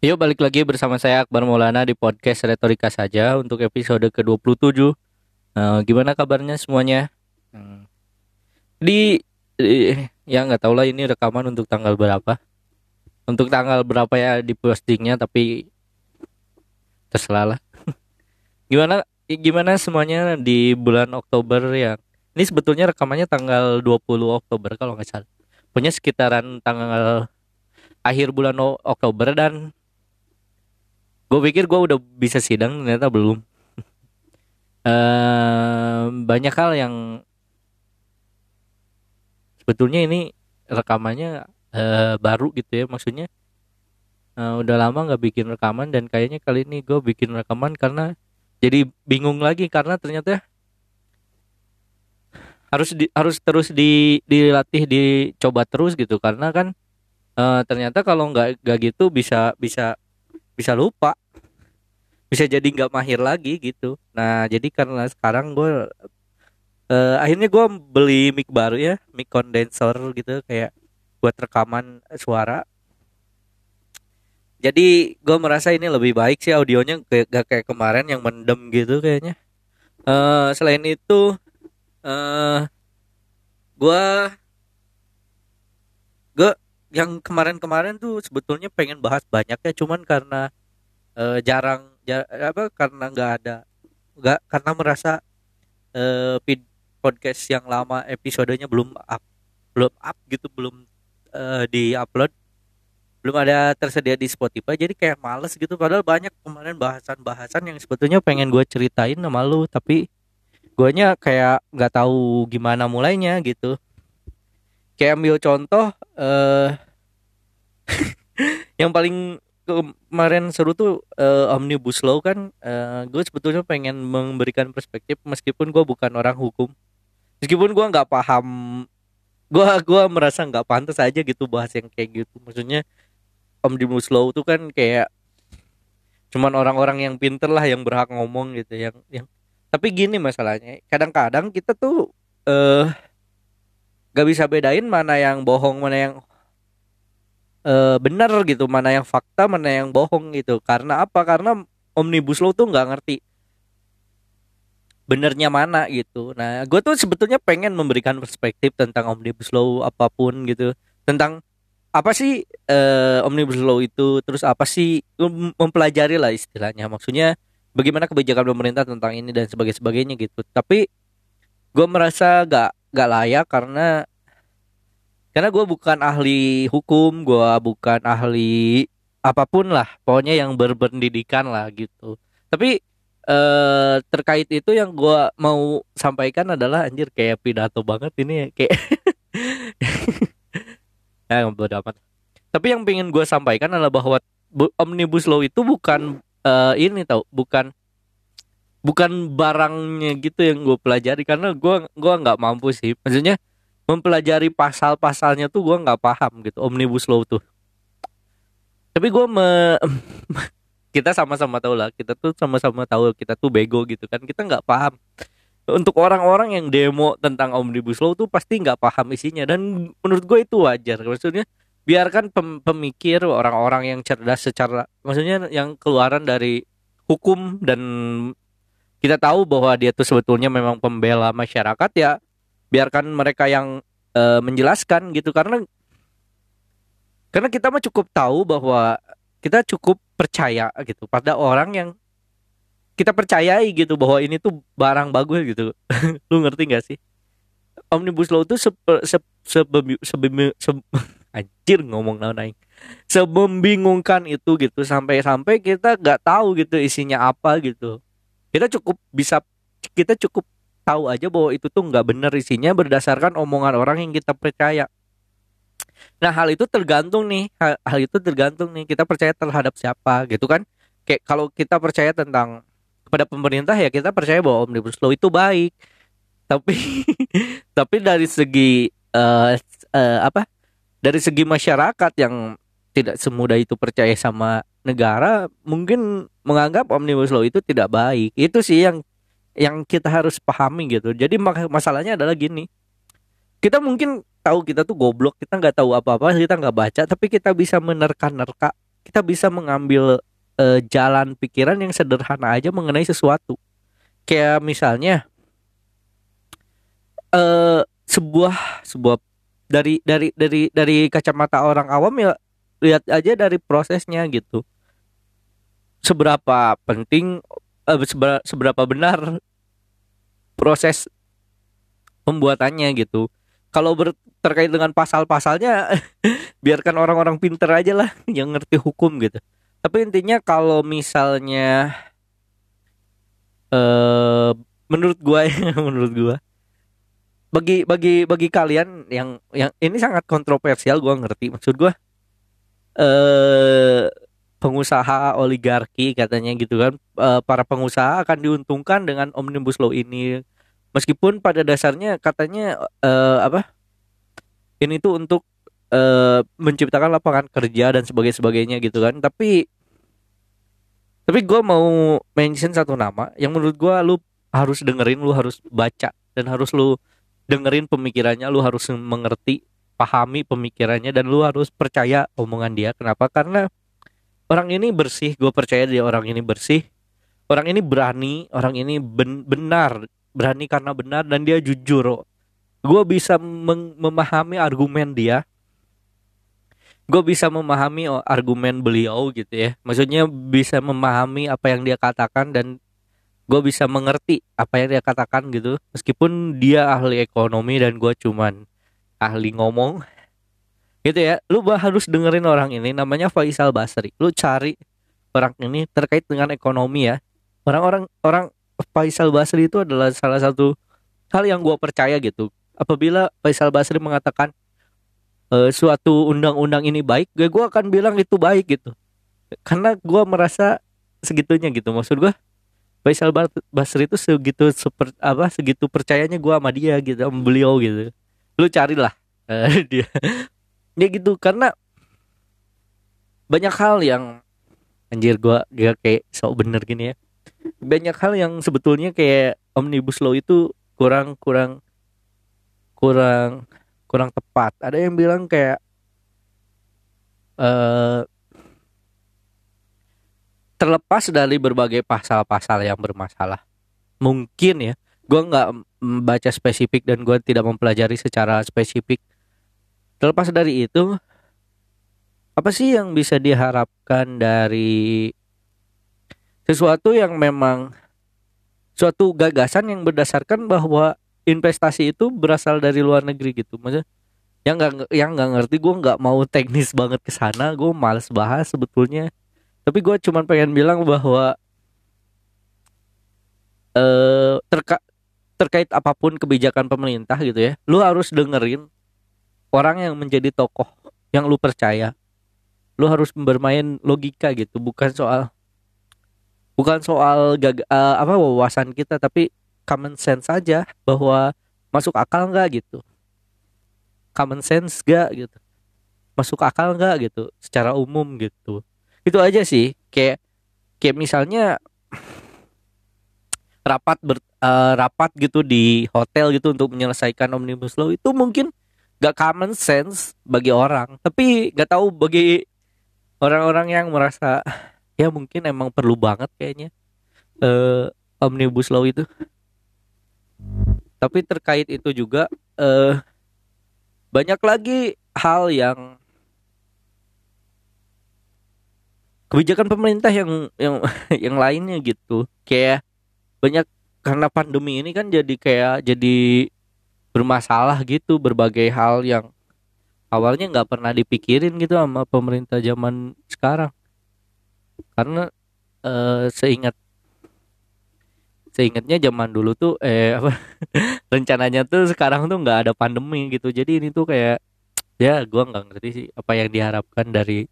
Yuk balik lagi bersama saya Akbar Maulana di podcast Retorika saja untuk episode ke-27 Eh, Gimana kabarnya semuanya? Hmm. Di, di ya nggak tahu lah ini rekaman untuk tanggal berapa? Untuk tanggal berapa ya di postingnya tapi terserah lah. Gimana gimana semuanya di bulan Oktober yang Ini sebetulnya rekamannya tanggal 20 Oktober kalau nggak salah. Punya sekitaran tanggal akhir bulan Oktober dan gue pikir gue udah bisa sidang ternyata belum. Eh banyak hal yang sebetulnya ini rekamannya eh, baru gitu ya maksudnya eh, udah lama nggak bikin rekaman dan kayaknya kali ini gue bikin rekaman karena jadi bingung lagi karena ternyata harus di, harus terus di dilatih dicoba terus gitu. Karena kan eh, ternyata kalau nggak nggak gitu bisa bisa bisa lupa. Bisa jadi nggak mahir lagi gitu. Nah jadi karena sekarang gue eh, akhirnya gue beli mic baru ya mic condenser gitu kayak buat rekaman suara. Jadi gue merasa ini lebih baik sih audionya gak kayak kemarin yang mendem gitu kayaknya. Eh selain itu eh gue gue yang kemarin-kemarin tuh sebetulnya pengen bahas banyak ya cuman karena eh, jarang ja- apa karena nggak ada nggak karena merasa vid- podcast yang lama episodenya belum up belum up gitu belum eh, di upload belum ada tersedia di Spotify jadi kayak males gitu. Padahal banyak kemarin bahasan-bahasan yang sebetulnya pengen gue ceritain sama lu tapi guanya kayak nggak tahu gimana mulainya gitu kayak ambil contoh eh yang paling kemarin seru tuh eh, omnibus law kan gue sebetulnya pengen memberikan perspektif meskipun gue bukan orang hukum. Meskipun gue nggak paham gue gua merasa nggak pantas aja gitu bahas yang kayak gitu. Maksudnya omnibus law tuh kan kayak cuman orang-orang yang pinter lah yang berhak ngomong gitu yang yang tapi gini masalahnya kadang-kadang kita tuh eh gak bisa bedain mana yang bohong mana yang eh benar gitu mana yang fakta mana yang bohong gitu. Karena apa? Karena omnibus law tuh nggak ngerti benernya mana gitu. Nah gue tuh sebetulnya pengen memberikan perspektif tentang omnibus law apa pun gitu. Tentang apa sih eh, omnibus law itu terus apa sih mem- mempelajari lah istilahnya. Maksudnya bagaimana kebijakan pemerintah tentang ini dan sebagainya gitu. Tapi gue merasa gak gak layak karena karena gue bukan ahli hukum gue bukan ahli apa pun lah pokoknya yang berpendidikan lah gitu. Tapi eh terkait itu yang gue mau sampaikan adalah anjir kayak pidato banget ini ya kayak ya bodo amat. Tapi yang pengen gue sampaikan adalah bahwa bu- omnibus law itu bukan eh, ini tau bukan bukan barangnya gitu yang gue pelajari karena gue gua nggak mampu sih. Maksudnya mempelajari pasal-pasalnya tuh gue nggak paham gitu omnibus law tuh. Tapi gue me kita sama-sama tahu lah kita tuh sama-sama tahu kita tuh bego gitu kan kita nggak paham. Untuk orang-orang yang demo tentang omnibus law tuh pasti nggak paham isinya dan menurut gue itu wajar. Maksudnya biarkan pem- pemikir orang-orang yang cerdas secara maksudnya yang keluaran dari hukum dan kita tahu bahwa dia tuh sebetulnya memang pembela masyarakat ya. Biarkan mereka yang eh, menjelaskan gitu. Karena karena kita mah cukup tahu bahwa kita cukup percaya gitu pada orang yang kita percayai gitu bahwa ini tuh barang bagus gitu. Lu ngerti gak sih? Omnibus law itu sepe, se, sebemi- sebemi- se- anjir ngomong naon aing. Sebembingungkan itu gitu. Sampai-sampai kita nggak tahu gitu isinya apa gitu kita cukup bisa kita cukup tahu aja bahwa itu tuh nggak benar isinya berdasarkan omongan orang yang kita percaya. Nah hal itu tergantung nih hal, hal itu tergantung nih kita percaya terhadap siapa gitu kan? Kayak kalau kita percaya tentang kepada pemerintah ya kita percaya bahwa omnibus law itu baik. Tapi tapi dari segi eh eh, apa? Dari segi masyarakat yang tidak semudah itu percaya sama negara mungkin menganggap omnibus law itu tidak baik. Itu sih yang yang kita harus pahami gitu. Jadi masalahnya adalah gini. Kita mungkin tahu kita tuh goblok kita nggak tahu apa-apa kita nggak baca tapi kita bisa menerka-nerka. Kita bisa mengambil eh, jalan pikiran yang sederhana aja mengenai sesuatu. Kayak misalnya eh sebuah sebuah dari dari dari dari kacamata orang awam ya lihat aja dari prosesnya gitu. Seberapa penting eh, seberapa, benar proses pembuatannya gitu. Kalau ber, terkait dengan pasal-pasalnya biarkan orang-orang pinter aja lah yang ngerti hukum gitu. Tapi intinya kalau misalnya eh menurut gua ya menurut gua bagi bagi bagi kalian yang yang ini sangat kontroversial gua ngerti maksud gua eh pengusaha oligarki katanya gitu kan. Eh, para pengusaha akan diuntungkan dengan omnibus law ini. Meskipun pada dasarnya katanya eh, apa ini tuh untuk eh, menciptakan lapangan kerja dan sebagainya sebagainya gitu kan. Tapi tapi gue mau mention satu nama yang menurut gue lu harus dengerin lu harus baca dan harus lu dengerin pemikirannya lu harus mengerti pahami pemikirannya dan lu harus percaya omongan dia. Kenapa? Karena orang ini bersih gue percaya dia orang ini bersih. Orang ini berani orang ini ben- benar berani karena benar dan dia jujur. Gue bisa memahami argumen dia. Gue bisa memahami oh, argumen beliau gitu ya. Maksudnya bisa memahami apa yang dia katakan dan gue bisa mengerti apa yang dia katakan gitu. Meskipun dia ahli ekonomi dan gue cuman ahli ngomong. Gitu ya. Lu harus dengerin orang ini namanya Faisal Basri. Lu cari orang ini terkait dengan ekonomi ya. Orang-orang orang Faisal Basri itu adalah salah satu hal yang gue percaya gitu. Apabila Faisal Basri mengatakan eh, suatu undang-undang ini baik gue gue akan bilang itu baik gitu. Karena gue merasa segitunya gitu. Maksud gue Faisal Ba- Basri itu segitu seper, apa segitu percayanya gue sama dia gitu sama beliau gitu lu carilah eh, dia. Dia gitu karena banyak hal yang anjir gua gak kayak sok bener gini ya. Banyak hal yang sebetulnya kayak omnibus law itu kurang kurang kurang kurang tepat. Ada yang bilang kayak eh terlepas dari berbagai pasal-pasal yang bermasalah mungkin ya gua nggak membaca spesifik dan gua tidak mempelajari secara spesifik. Terlepas dari itu apa sih yang bisa diharapkan dari sesuatu yang memang suatu gagasan yang berdasarkan bahwa investasi itu berasal dari luar negeri gitu? Maksudnya yang nggak yang nggak ngerti gue nggak mau teknis banget ke sana gue males bahas sebetulnya. Tapi gue cuman pengen bilang bahwa eh terka terkait apa pun kebijakan pemerintah gitu ya lu harus dengerin orang yang menjadi tokoh yang lu percaya. Lu harus bermain logika gitu bukan soal bukan soal gag eh, apa wawasan kita tapi common sense saja bahwa masuk akal nggak gitu. Common sense gak gitu. Masuk akal nggak gitu secara umum gitu. Itu aja sih kayak kayak misalnya rapat ber, eh, rapat gitu di hotel gitu untuk menyelesaikan omnibus law itu mungkin gak common sense bagi orang. Tapi gak tahu bagi orang-orang yang merasa ya mungkin emang perlu banget kayaknya eh omnibus law itu. Tapi terkait itu juga eh banyak lagi hal yang kebijakan pemerintah yang yang yang lainnya gitu. Kayak banyak karena pandemi ini kan jadi kayak jadi bermasalah gitu berbagai hal yang awalnya nggak pernah dipikirin gitu sama pemerintah zaman sekarang. Karena eh, seingat seingatnya zaman dulu tuh eh apa rencananya tuh sekarang tuh nggak ada pandemi gitu. Jadi ini tuh kayak ya gua nggak ngerti sih apa yang diharapkan dari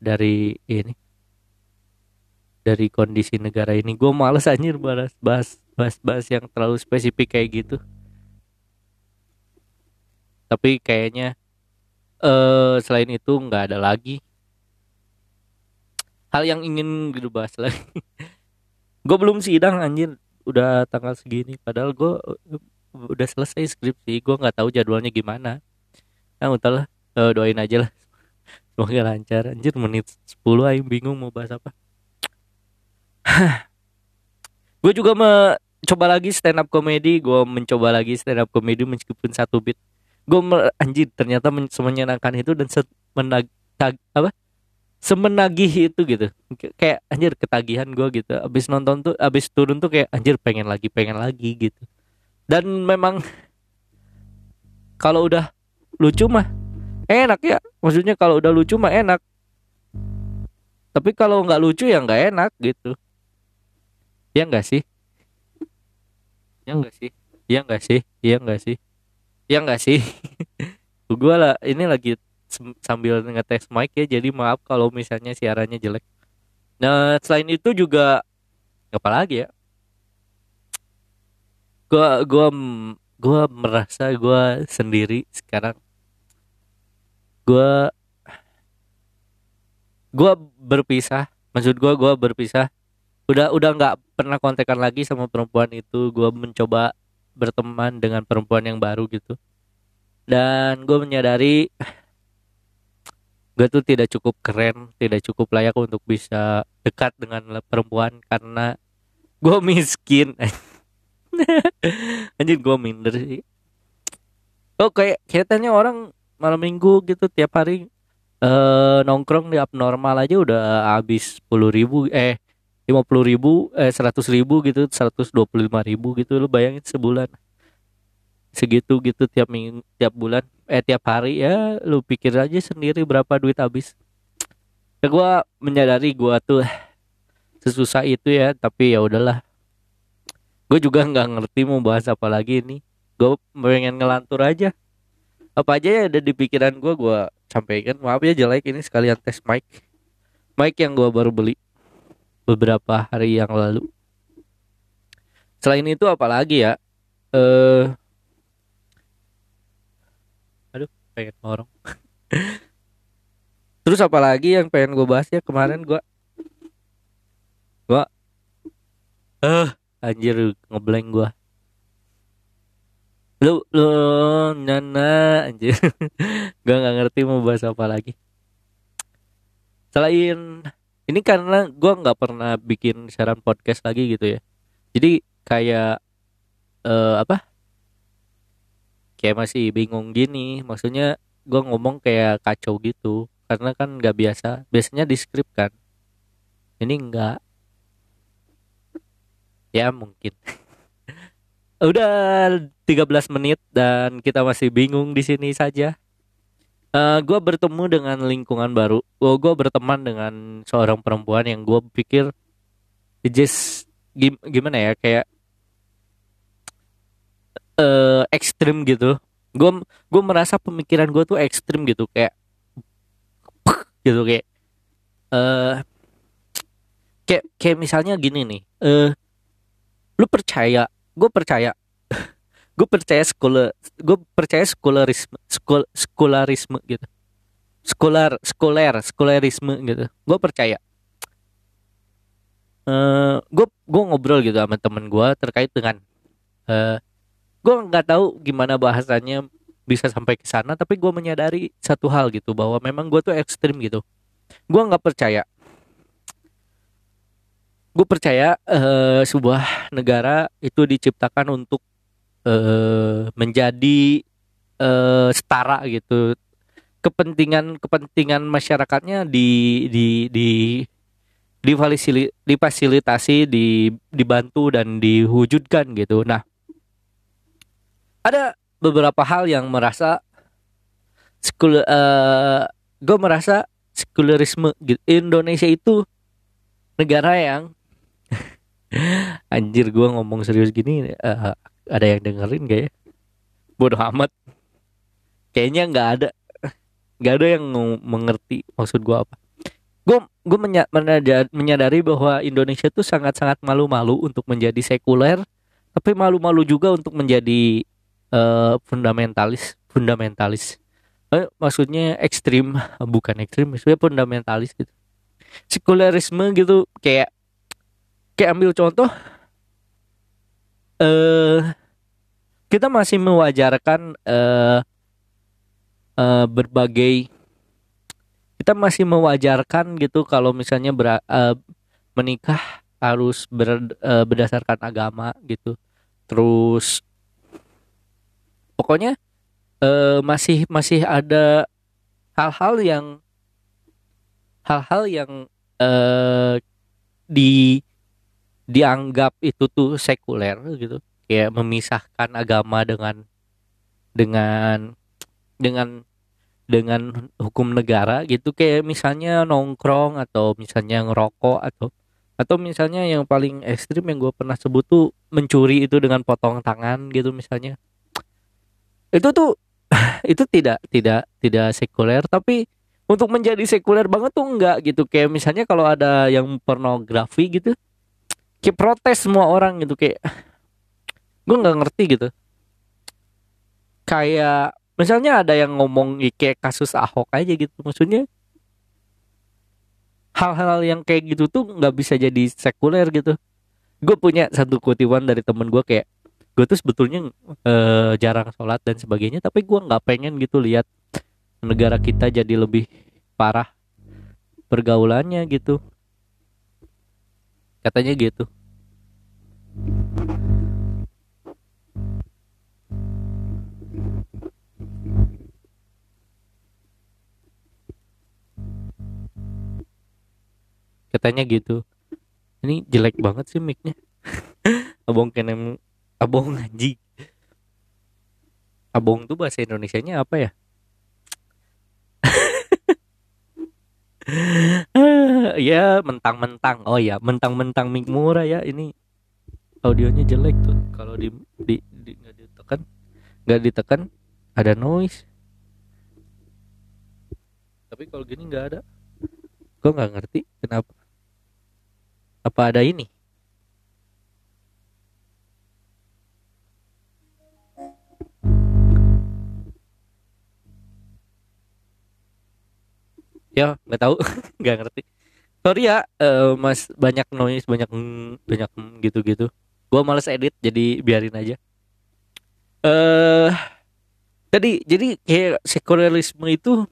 dari ini dari kondisi negara ini. Gue males anjir bahas bahas bahas bahas yang terlalu spesifik kayak gitu. Tapi kayaknya eh selain itu nggak ada lagi. Hal yang ingin gue bahas lagi. Gue belum sidang anjir. Udah tanggal segini. Padahal gue udah selesai skripsi. Gue nggak tahu jadwalnya gimana. Ya udahlah eh, doain aja lah. Semoga lancar. Anjir menit 10 aing bingung mau bahas apa gue juga mencoba lagi stand up comedy. Gue mencoba lagi stand up comedy meskipun satu bit gue anjir ternyata men semenyenangkan itu dan menag apa? Semenagih itu gitu. Kayak anjir ketagihan gue gitu. Abis nonton tuh abis turun tuh kayak anjir pengen lagi pengen lagi gitu. Dan memang kalau udah lucu mah enak ya. Maksudnya kalau udah lucu mah enak. Tapi kalau nggak lucu ya nggak enak gitu ya enggak sih? Ya enggak sih? Ya enggak sih? Ya enggak sih? Ya enggak sih? Gue lah ini lagi sambil ngetes mic ya jadi maaf kalau misalnya siarannya jelek. Nah selain itu juga apa lagi ya? Gua gua gua merasa gua sendiri sekarang. Gua gua berpisah. Maksud gua gua berpisah udah udah nggak pernah kontekan lagi sama perempuan itu. Gua mencoba berteman dengan perempuan yang baru gitu. Dan gue menyadari gue tuh tidak cukup keren tidak cukup layak untuk bisa dekat dengan perempuan karena gue miskin. Anjir gue minder sih. Oh kayak kelihatannya orang malam minggu gitu tiap hari eh nongkrong di abnormal aja udah habis sepuluh ribu eh lima puluh ribu eh seratus ribu gitu seratus dua puluh lima ribu gitu lo bayangin sebulan. Segitu gitu tiap minggu tiap bulan eh tiap hari ya lu pikir aja sendiri berapa duit habis. Ya gue menyadari gue tuh sesusah itu ya tapi ya udahlah. Gue juga nggak ngerti mau bahas apa lagi ini gue pengen ngelantur aja. Apa aja ya ada di pikiran gue gue sampaikan. Maaf ya jelek ini sekalian tes mic. Mic yang gue baru beli beberapa hari yang lalu. Selain itu apa lagi ya? Eh pengen ngorong. Terus apa lagi yang pengen gue bahas ya? Kemarin gue gue eh uh, anjir ngeblank gue lu lu nana anjir. Gue nggak ngerti mau bahas apa lagi. Selain ini karena gue nggak pernah bikin siaran podcast lagi gitu ya. Jadi kayak uh, apa? Kayak masih bingung gini. Maksudnya gue ngomong kayak kacau gitu. Karena kan nggak biasa. Biasanya di kan. Ini enggak ya mungkin. Udah 13 menit dan kita masih bingung di sini saja uh, eh, gue bertemu dengan lingkungan baru. Gue gue berteman dengan seorang perempuan yang gue pikir just gimana ya kayak uh, ekstrim gitu. Gue gue merasa pemikiran gue tuh ekstrim gitu kayak gitu kayak uh, kayak kayak misalnya gini nih uh, lu percaya gue percaya gue percaya sekolah gue percaya sekolarisme skol skolarisme gitu. Sekolar sekoler skolarisme gitu. Gue percaya. Uh, gue gue ngobrol gitu sama temen gue terkait dengan uh, gue nggak tahu gimana bahasanya bisa sampai ke sana tapi gue menyadari satu hal gitu bahwa memang gue tuh ekstrim gitu. Gue nggak percaya. Gue percaya uh, sebuah negara itu diciptakan untuk uh, menjadi uh, setara gitu kepentingan kepentingan masyarakatnya di di di difasilitasi di dibantu dan diwujudkan gitu nah ada beberapa hal yang merasa skul uh, eh, gue merasa sekularisme gitu. Indonesia itu negara yang anjir gue ngomong serius gini uh, ada yang dengerin gak ya? Bodoh amat. Kayaknya nggak ada. Nggak ada yang mengerti maksud gue apa. Gue gue menyadari bahwa Indonesia tuh sangat-sangat malu-malu untuk menjadi sekuler tapi malu-malu juga untuk menjadi uh, fundamentalis fundamentalis. Eh, maksudnya ekstrim bukan ekstrim maksudnya fundamentalis gitu. Sekularisme gitu kayak kayak ambil contoh eh kita masih mewajarkan uh, uh, berbagai kita masih mewajarkan gitu kalau misalnya ber, uh, menikah harus ber, uh, berdasarkan agama gitu. Terus pokoknya uh, masih masih ada hal-hal yang hal-hal yang uh, di dianggap itu tuh sekuler gitu. Kayak memisahkan agama dengan dengan dengan dengan hukum negara gitu. Kayak misalnya nongkrong atau misalnya ngerokok atau atau misalnya yang paling ekstrim yang gue pernah sebut tuh mencuri itu dengan potong tangan gitu misalnya. Itu tuh itu tidak tidak tidak sekuler. Tapi untuk menjadi sekuler banget tuh enggak gitu. Kayak misalnya kalau ada yang pornografi gitu kayak protes semua orang gitu kayak gue nggak ngerti gitu. Kayak misalnya ada yang ngomong kayak kasus Ahok aja gitu maksudnya hal-hal yang kayak gitu tuh nggak bisa jadi sekuler gitu. Gue punya satu kutipan dari temen gue kayak gue tuh sebetulnya uh, jarang sholat dan sebagainya tapi gue nggak pengen gitu lihat negara kita jadi lebih parah pergaulannya gitu katanya gitu. Katanya gitu. Ini jelek banget sih micnya. Abong kenem abong ngaji abong tuh bahasa Indonesia nya apa ya ya mentang-mentang. Oh ya mentang-mentang mic murah ya. Ini audionya jelek tuh. Kalau di di, di nggak ditekan nggak ditekan ada noise. Tapi kalau gini nggak ada. Gue nggak ngerti kenapa. Apa ada ini? Ya, nggak tahu, nggak ngerti. Sorry ya, uh, Mas banyak noise, banyak banyak gitu-gitu. Gua males edit, jadi biarin aja. Eh, uh, tadi jadi kayak sekularisme itu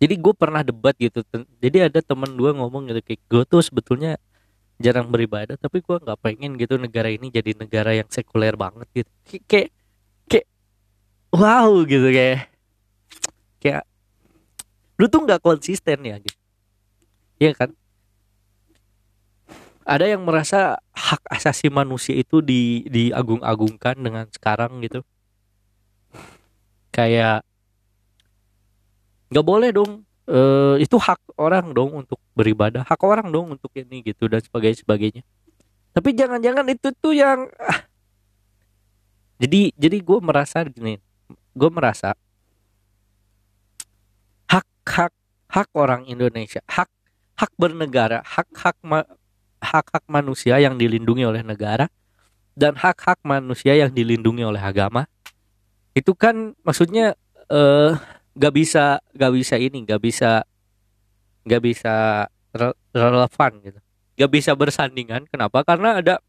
jadi gue pernah debat gitu jadi ada teman gue ngomong gitu kayak gue tuh sebetulnya jarang beribadah tapi gue nggak pengen gitu negara ini jadi negara yang sekuler banget gitu kayak kayak wow gitu kayak kayak lu tuh nggak konsisten ya gitu. Iya kan? Ada yang merasa hak asasi manusia itu di diagung-agungkan dengan sekarang gitu. Kayak nggak boleh dong uh, itu hak orang dong untuk beribadah hak orang dong untuk ini gitu dan sebagainya sebagainya. Tapi jangan-jangan itu tuh yang ah. jadi jadi gue merasa gini gue merasa hak hak orang Indonesia hak hak bernegara hak hak ma, hak hak manusia yang dilindungi oleh negara dan hak hak manusia yang dilindungi oleh agama. Itu kan maksudnya eh gak bisa gak bisa ini gak bisa gak bisa re relevan gitu. Gak bisa bersandingan. Kenapa? Karena ada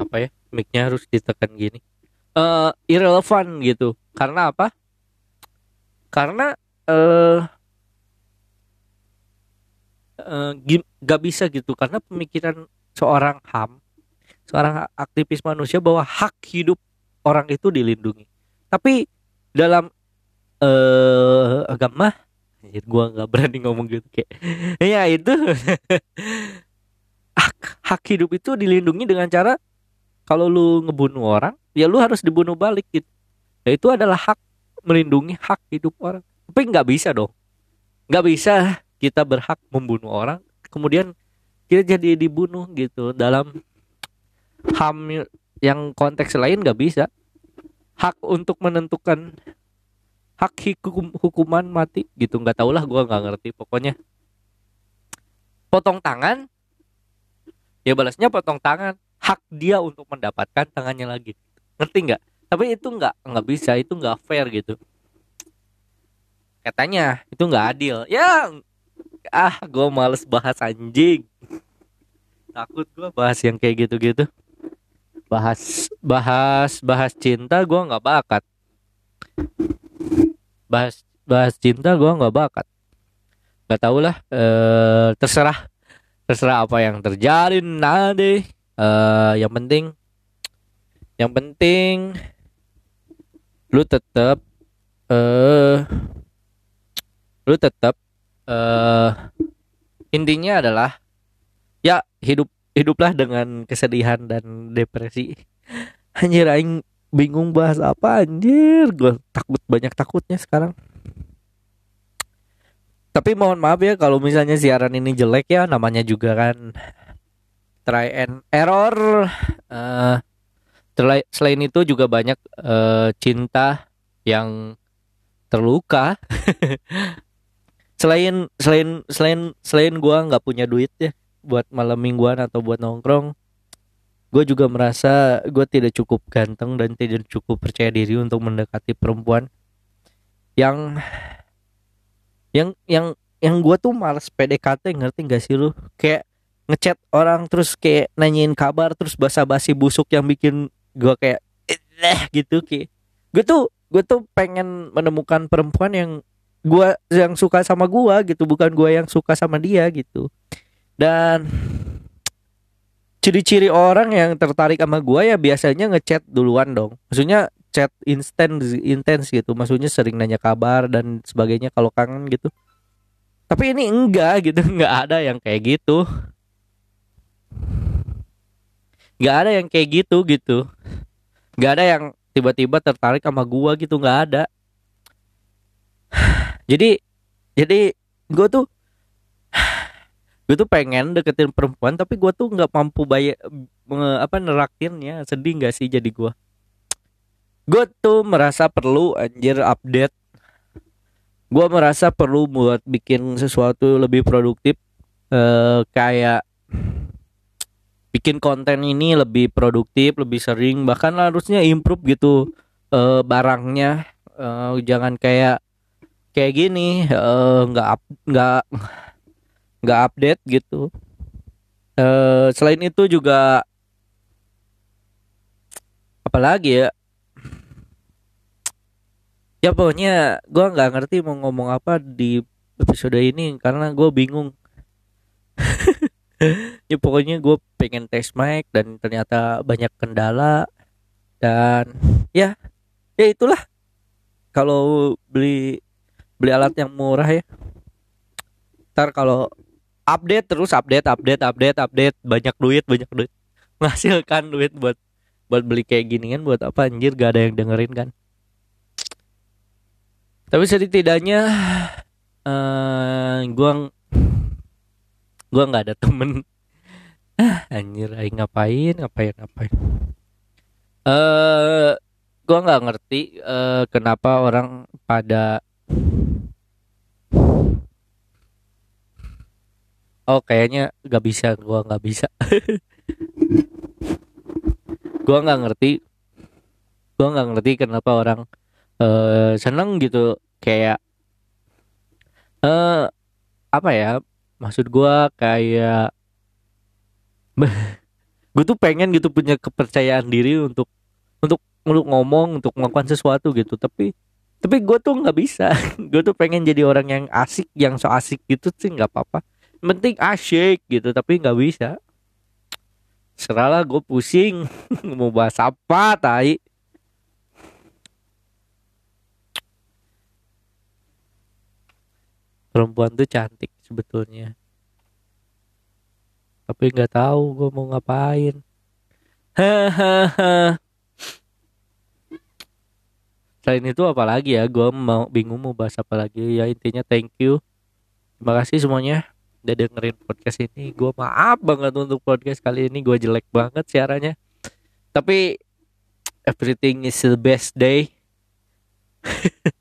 kenapa ya micnya harus ditekan gini. Uh, irrelevant gitu. Karena apa? Karena uh, uh, gak bisa gitu. Karena pemikiran seorang ham seorang aktivis manusia bahwa hak hidup orang itu dilindungi. Tapi dalam uh, agama Anjir, gua nggak berani ngomong gitu kayak ya itu. Hak hak hidup itu dilindungi dengan cara kalau lu ngebunuh orang ya lu harus dibunuh balik gitu. Ya itu adalah hak melindungi hak hidup orang. Tapi nggak bisa dong. Nggak bisa kita berhak membunuh orang kemudian kita jadi dibunuh gitu. Dalam ham yang konteks lain nggak bisa. Hak untuk menentukan hak hukum hukuman mati gitu. Nggak tau lah gue nggak ngerti pokoknya. Potong tangan? Ya balasnya potong tangan hak dia untuk mendapatkan tangannya lagi. Ngerti nggak? Tapi itu nggak nggak bisa itu nggak fair gitu. Katanya itu nggak adil. Ya ah gue males bahas anjing. Takut gue bahas yang kayak gitu-gitu. Bahas bahas bahas cinta gue nggak bakat. Bahas bahas cinta gue nggak bakat. Nggak tau lah eh, terserah. Terserah apa yang terjadi nanti eh, yang penting yang penting lu tetap eh lu tetap eh intinya adalah ya hidup hiduplah dengan kesedihan dan depresi. Anjir aing bingung bahas apa anjir. Gue takut banyak takutnya sekarang. Tapi mohon maaf ya kalau misalnya siaran ini jelek ya namanya juga kan try and error. Terla- selain itu juga banyak eh, cinta yang terluka. Selain selain selain selain gua nggak punya duit ya buat malam mingguan atau buat nongkrong gue juga merasa gue tidak cukup ganteng dan tidak cukup percaya diri untuk mendekati perempuan yang yang yang yang gue tuh males PDKT ngerti gak sih lu? Kayak ngechat orang terus kayak nanyain kabar terus basa-basi busuk yang bikin gue kayak eh gitu kayak. Gue tuh gue tuh pengen menemukan perempuan yang gua yang suka sama gua gitu bukan gua yang suka sama dia gitu. Dan ciri-ciri orang yang tertarik sama gua ya biasanya ngechat duluan dong. Maksudnya chat instan intens gitu. Maksudnya sering nanya kabar dan sebagainya kalau kangen gitu. Tapi ini enggak gitu enggak ada yang kayak gitu nggak ada yang kayak gitu gitu. Nggak ada yang tiba-tiba tertarik sama gua gitu nggak ada. Jadi jadi gue tuh gue tuh pengen deketin perempuan tapi gue tuh nggak mampu bayar apa neraktirnya sedih nggak sih jadi gua? Gue tuh merasa perlu anjir update. Gue merasa perlu buat bikin sesuatu lebih produktif. Eh kayak bikin konten ini lebih produktif lebih sering bahkan harusnya improve gitu eh, barangnya. Eh, jangan kayak kayak gini eh, nggak up nggak nggak update gitu. Eh, selain itu juga apalagi ya? Ya pokoknya gue nggak ngerti mau ngomong apa di episode ini karena gue bingung ya pokoknya gue pengen tes mic dan ternyata banyak kendala dan ya ya itulah. Kalau beli beli alat yang murah ya ntar kalau update terus update update update update banyak duit banyak duit. Menghasilkan duit buat buat beli kayak gini kan buat apa? Anjir gak ada yang dengerin kan. Tapi setidaknya eh gua gua nggak ada temen. Anjir aing ngapain ngapain ngapain? Eh gua nggak ngerti eh kenapa orang pada oh kayaknya nggak bisa gua nggak bisa. Gua nggak ngerti. Gua nggak ngerti kenapa orang eh seneng gitu kayak eh apa ya maksud gua kayak gue tuh pengen gitu punya kepercayaan diri untuk untuk untuk ngomong untuk melakukan sesuatu gitu. Tapi tapi gue tuh nggak bisa. Gue tuh pengen jadi orang yang asik yang so asik gitu sih nggak apa-apa. Penting asyik gitu tapi nggak bisa. Seralah gue pusing. Mau bahas apa tai perempuan tuh cantik sebetulnya. Tapi nggak tahu gue mau ngapain. Hahaha selain itu apalagi ya gue mau bingung mau bahas apa lagi. Ya intinya thank you. Terima kasih semuanya udah dengerin podcast ini. Gue maaf banget untuk podcast kali ini. Gue jelek banget siarannya. Tapi everything is the best day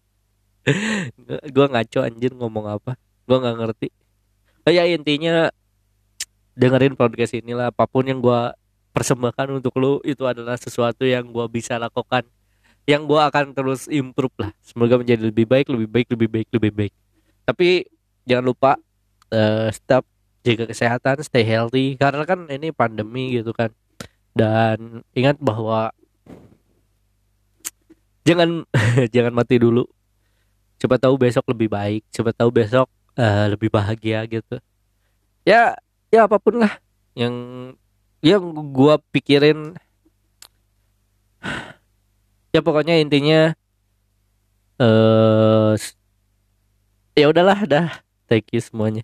gue ngaco anjir ngomong apa? Gue nggak ngerti. Oh ya intinya dengerin podcast inilah apa pun yang gue persembahkan untuk lu itu adalah sesuatu yang gue bisa lakukan yang gue akan terus improve lah. Semoga menjadi lebih baik lebih baik lebih baik lebih baik. Tapi jangan lupa uh, stop jaga kesehatan stay healthy karena kan ini pandemi gitu kan. Dan ingat bahwa jangan jangan mati dulu coba tahu besok lebih baik coba tahu besok uh, lebih bahagia gitu. Ya ya apa pun lah. Yang yang gua pikirin ya pokoknya intinya eh uh, ya udahlah dah. Thank you semuanya